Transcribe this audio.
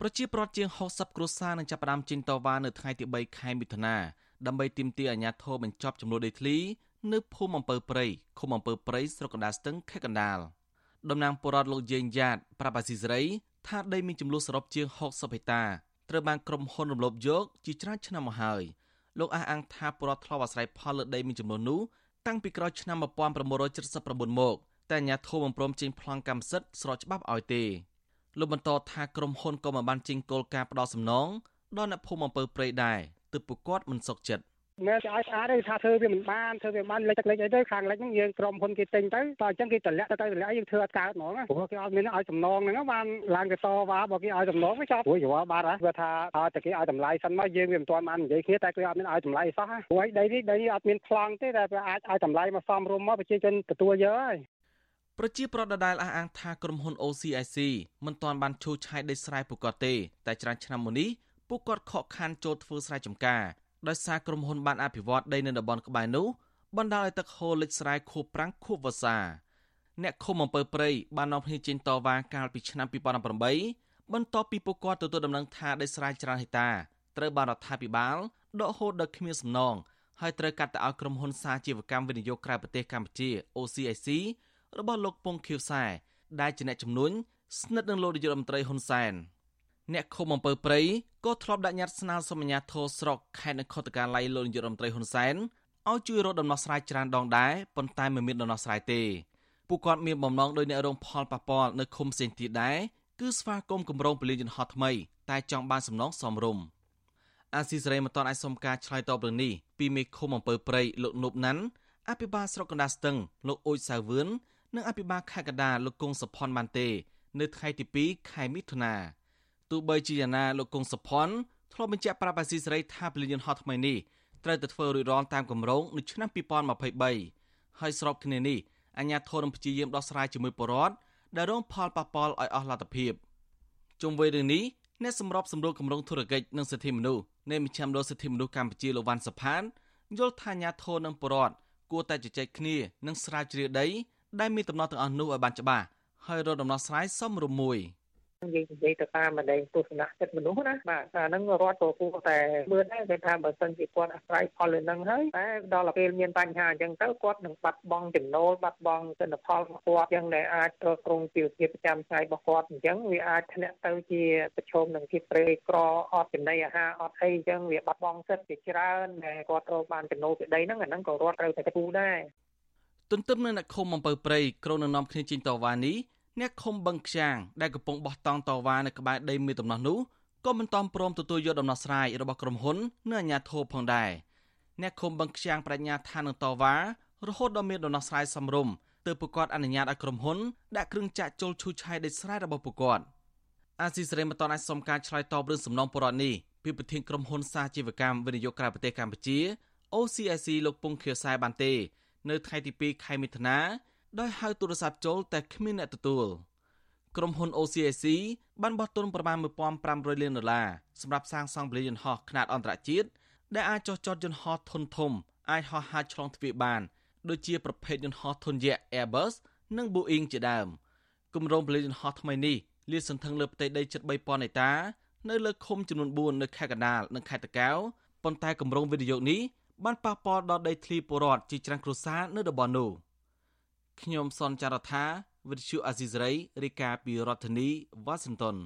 ប្រជាពលរដ្ឋជាង60គ្រួសារនឹងចាប់ផ្ដើមចេញតវ៉ានៅថ្ងៃទី3ខែមិថុនាដើម្បីទាមទារអាជ្ញាធរបញ្ចប់ចំនួនដីធ្លីនៅភូមិអំពើព្រៃឃុំអំពើព្រៃស្រុកកណ្ដាលស្ទឹងខេត្តកណ្ដាលតំណាងពលរដ្ឋលោកយេងយ៉ាតប្រាប់អាស៊ីសេរីថាដីមានចំនួនសរុបជាង60ហិកតាត្រូវបានក្រុមហ៊ុនរំលោភយកជាច្រើនឆ្នាំមកហើយលោកអះអាងថាពលរដ្ឋធ្លាប់អាស្រ័យផលលើដីមានចំនួននោះតាំងពីក្រោយឆ្នាំ1979មកតែអាជ្ញាធរមិនព្រមចេញប្លង់កម្មសិទ្ធិស្របច្បាប់ឲ្យទេ លោកបន្តថាក្រុមហ៊ុនក៏មិនបានចេញគោលការណ៍ផ្ដោតសំណងដល់អ្នកភូមិអំពើព្រៃដែរទើបពួកគាត់មិនសុខចិត្តមែនគេឲ្យស្អាតទេថាធ្វើវាមិនបានធ្វើវាបានលិចទឹកលិចអីទៅខាងលិចហ្នឹងយើងក្រុមហ៊ុនគេទិញទៅតើអញ្ចឹងគេតម្លាក់ទៅទៅតម្លាក់យើងធ្វើអត់កើតហ្មងព្រោះគេឲ្យមានឲ្យសំណងហ្នឹងបានឡើងទៅតវ៉ាបើគេឲ្យសំណងវាចប់ព្រោះយល់បាត់ហ៎ព្រោះថាឲ្យតែគេឲ្យតម្លៃសិនមកយើងវាមិនទាន់បាននិយាយគ្នាតែគេអត់មានឲ្យតម្លៃសោះព្រោះដីនេះដីនេះអត់មានប្លង់ទេតែវាអាចឲ្យតម្លៃមកសមរម្យមកប្រជាជនទទួលយកហើយ ប្រជាប្រដ្ឋដដែលអះអាងថាក្រុមហ៊ុន OCIC មិនទាន់បានឈូសឆាយដីស្រែពួកគាត់ទេ តែច្រើនឆ្នាំមកនេះពួកគាត់ខកខានចូលធ្វើស្រែចម្ការដោយសារក្រុមហ៊ុនបានអភិវឌ្ឍដីនៅតំបន់ក្បែរនោះបណ្ដាលឲ្យទឹកហូរលិចស្រែខួបប្រាំងខួបវស្សាអ្នកឃុំអំពើព្រៃបាននាំគ្នាចេញតវ៉ាកាលពីឆ្នាំ2018បន្ទាប់ពីពួកគាត់ទទួលដំណឹងថាដីស្រែច្រើនហិកតាត្រូវបានរដ្ឋាភិបាលដកហូតដល់គ្មានសំណងហើយត្រូវកាត់ទៅឲ្យក្រុមហ៊ុនសាជីវកម្មវិនិយោគក្រៅប្រទេសកម្ពុជា OCIC របស់លោកពងខៀវសែដែលជាអ្នកជំនួញស្និទ្ធនឹងលោកនាយករដ្ឋមន្ត្រីហ៊ុនសែនអ្នកឃុំអំពើព្រៃក៏ធ្លាប់ដាក់ញត្តិស្នើសុំអាជ្ញាធរស្រុកខេត្តនគរតកាឡៃលោកនាយករដ្ឋមន្ត្រីហ៊ុនសែនឲ្យជួយរកដំណោះស្រាយច្រើនដងដែរប៉ុន្តែមិនមានដំណោះស្រាយទេពួកគាត់មានបំណងដោយអ្នករងផលប៉ះពាល់នៅឃុំផ្សេងទៀតដែរគឺស្វាគមន៍គម្រោងពលានយន្តហោះថ្មីតែចង់បានសំណងសមរម្យអាស៊ីសេរីមិនទាន់អាចសុំការឆ្លើយតបរឿងនេះពីមេឃុំអំពើព្រៃលោកនុបណាន់អភិបាលស្រុកកណ្ដាលស្ទឹងលោកអ៊ូចសាវឿន និងអភិបាលខេត្តកណ្ដាលលោកគង់សុផុនបានទេ នៅថ្ងៃទី2ខែមិថុនាទោះបីជាយ៉ាងណាលោកគង់សុផុនធ្លាប់បញ្ជាក់ប្រាប់អាស៊ីសេរីថាពលិយន្តហោះថ្មីនេះត្រូវតែធ្វើរួចរាល់តាមគម្រោងនៅឆ្នាំ2023ហើយស្របគ្នានេះអាជ្ញាធរនឹងព្យាយាមដោះស្រាយជាមួយពលរដ្ឋដែលរងផលប៉ះពាល់ឲ្យអស់លទ្ធភាពជុំវិញរឿងនេះអ្នកសម្របសម្រួលគម្រោងធុរកិច្ចនិងសិទ្ធិមនុស្សនៃមជ្ឈមណ្ឌលសិទ្ធិមនុស្សកម្ពុជាលោកវ៉ាន់សុផានយល់ថាអាជ្ញាធរនិងពលរដ្ឋគួរតែជជែកគ្នានិងស្រាវជ្រាវដី ដែលមានដំណោះទាំងអស់នោះឲ្យបានច្បាស់ហើយរកដំណោះស្រាយសមរម្យមួយ។យើងនិយាយទៅតាមម្ដែងទស្សនៈចិត្តមនុស្សណាបាទអាហ្នឹងរដ្ឋក៏គួរតែមើលដែរគេថាបើសិនជាគាត់អាស្រ័យផលលើហ្នឹងហើយតែដល់ពេលមានបញ្ហាអញ្ចឹងទៅគាត់នឹងបាត់បង់ចំណូលបាត់បង់ទិន្នផលរបស់គាត់អញ្ចឹងដែលអាចទ្រទ្រង់ជីវភាពប្រចាំថ្ងៃរបស់គាត់អញ្ចឹងវាអាចធ្លាក់ទៅជាប្រឈមនឹងភាពព្រៃក្រអត់ចំណីអាហារអត់អីអញ្ចឹងវាបាត់បង់សិទ្ធិជាច្រើនដែលគាត់ត្រូវបានចំណូលពីដីហ្នឹងអាហ្នឹងក៏រដ្ឋត្រូវតែទទួលដែរ ទន្ទឹមនឹងអ្នកឃុំអំពើព្រៃក្រុងនឹងនាំគ្នាចេញតវ៉ានេះអ្នកឃុំបឹងខ្យាងដែលកំពុងបោះតង់តវ៉ានៅក្បែរដីមានដំណោះនោះក៏មិនតំព្រមទទួលយកដំណោះស្រាយរបស់ក្រុមហ៊ុននិងអាជ្ញាធរផងដែរអ្នកឃុំបឹងខ្យាងបញ្ញាថានឹងតវ៉ារហូតដល់មានដំណោះស្រាយសមរម្យទើបពួកគាត់អនុញ្ញាតឲ្យក្រុមហ៊ុនដាក់គ្រឿងចាក់ចូលឈូសឆាយដីស្រែរបស់ពួកគាត់អាស៊ីសេរីមិនតន់អាចសុំការឆ្លើយតបរឿងសំណងបរដ្ឋនេះពីប្រធានក្រុមហ៊ុនសាជីវកម្មវិនិយោគក្រៅប្រទេសកម្ពុជា OCIC លោកពងខៀវសែបានទេ នៅថ្ងៃទី2ខែមិថុនាដោយហៅទូរស័ព្ទចូលតែគ្មានអ្នកទទួលក្រុមហ៊ុន OCIC បានបោះទុនប្រមាណ1500លានដុល្លារសម្រាប់សាងសង់ពលានយន្តហោះខ្នាតអន្តរជាតិដែលអាចចុះចតយន្តហោះធុនធំអាចហោះហើរឆ្លងទ្វីបបានដូចជាប្រភេទយន្តហោះធុនយក្ស Airbus និង Boeing ជាដើមគម្រោងពលានយន្តហោះថ្មីនេះលាតសន្ធឹងលើផ្ទៃដីជិត3000ហិកតានៅលើឃុំចំនួន4នៅខេត្តកណ្ដាលនិងខេត្តតាកែវប៉ុន្តែគម្រោងវិនិយោគនេះ បានប៉ះពាល់ដល់ដីធ្លីពលរដ្ឋជាច្រើនគ្រួសារនៅតំបន់នោះ។ខ្ញុំសនចាររថាវិទ្យុអាស៊ីសេរីរាយការណ៍ពីរដ្ឋធានីវ៉ាស៊ីនតោន